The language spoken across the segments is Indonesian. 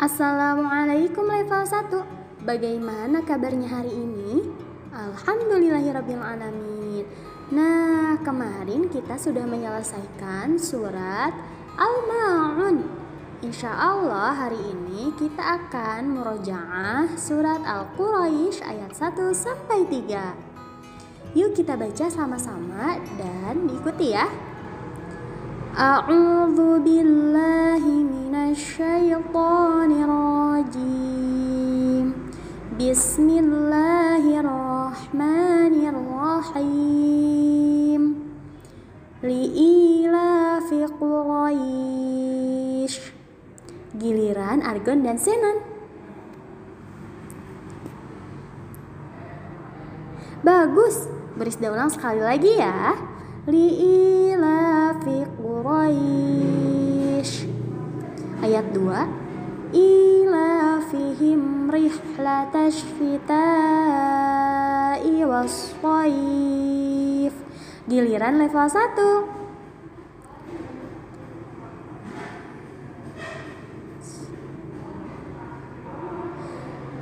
Assalamualaikum level 1 Bagaimana kabarnya hari ini? Alhamdulillahirrabbilalamin Nah kemarin kita sudah menyelesaikan surat Al-Ma'un. Insya Allah hari ini kita akan merojaah surat Al-Quraisy ayat 1 sampai 3 Yuk kita baca sama-sama dan diikuti ya A'udzu billahi minasyaitonir rajim. Bismillahirrahmanirrahim. Li'ilafi Quraisy. Giliran Argon dan Senon. Bagus, beri ulang sekali lagi ya. Li'ilafi Quraisy Ayat 2 Ila fihim rihlatash fita'i waswaif Giliran level 1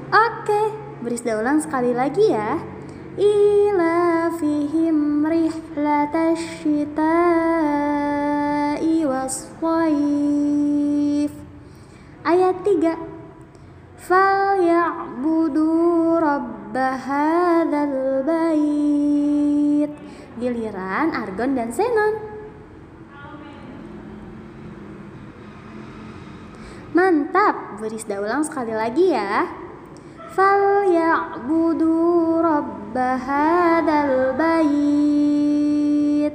Oke, beri ulang sekali lagi ya. Fihim rihlatash syita'i waswaif. Ayat 3 Falyabudu rabba hadzal bait. Giliran Argon dan Senon. Mantap, beri ulang sekali lagi ya. Falyabudu rabba hadzal bait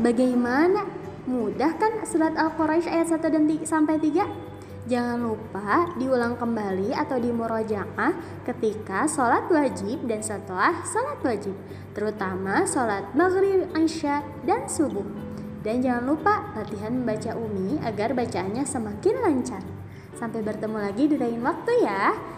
Bagaimana? Mudah kan surat Al-Quraisy ayat 1 dan 3, sampai 3? Jangan lupa diulang kembali atau dimurojaah ketika sholat wajib dan setelah sholat wajib, terutama sholat maghrib, isya, dan subuh. Dan jangan lupa latihan membaca umi agar bacaannya semakin lancar. Sampai bertemu lagi di lain waktu ya.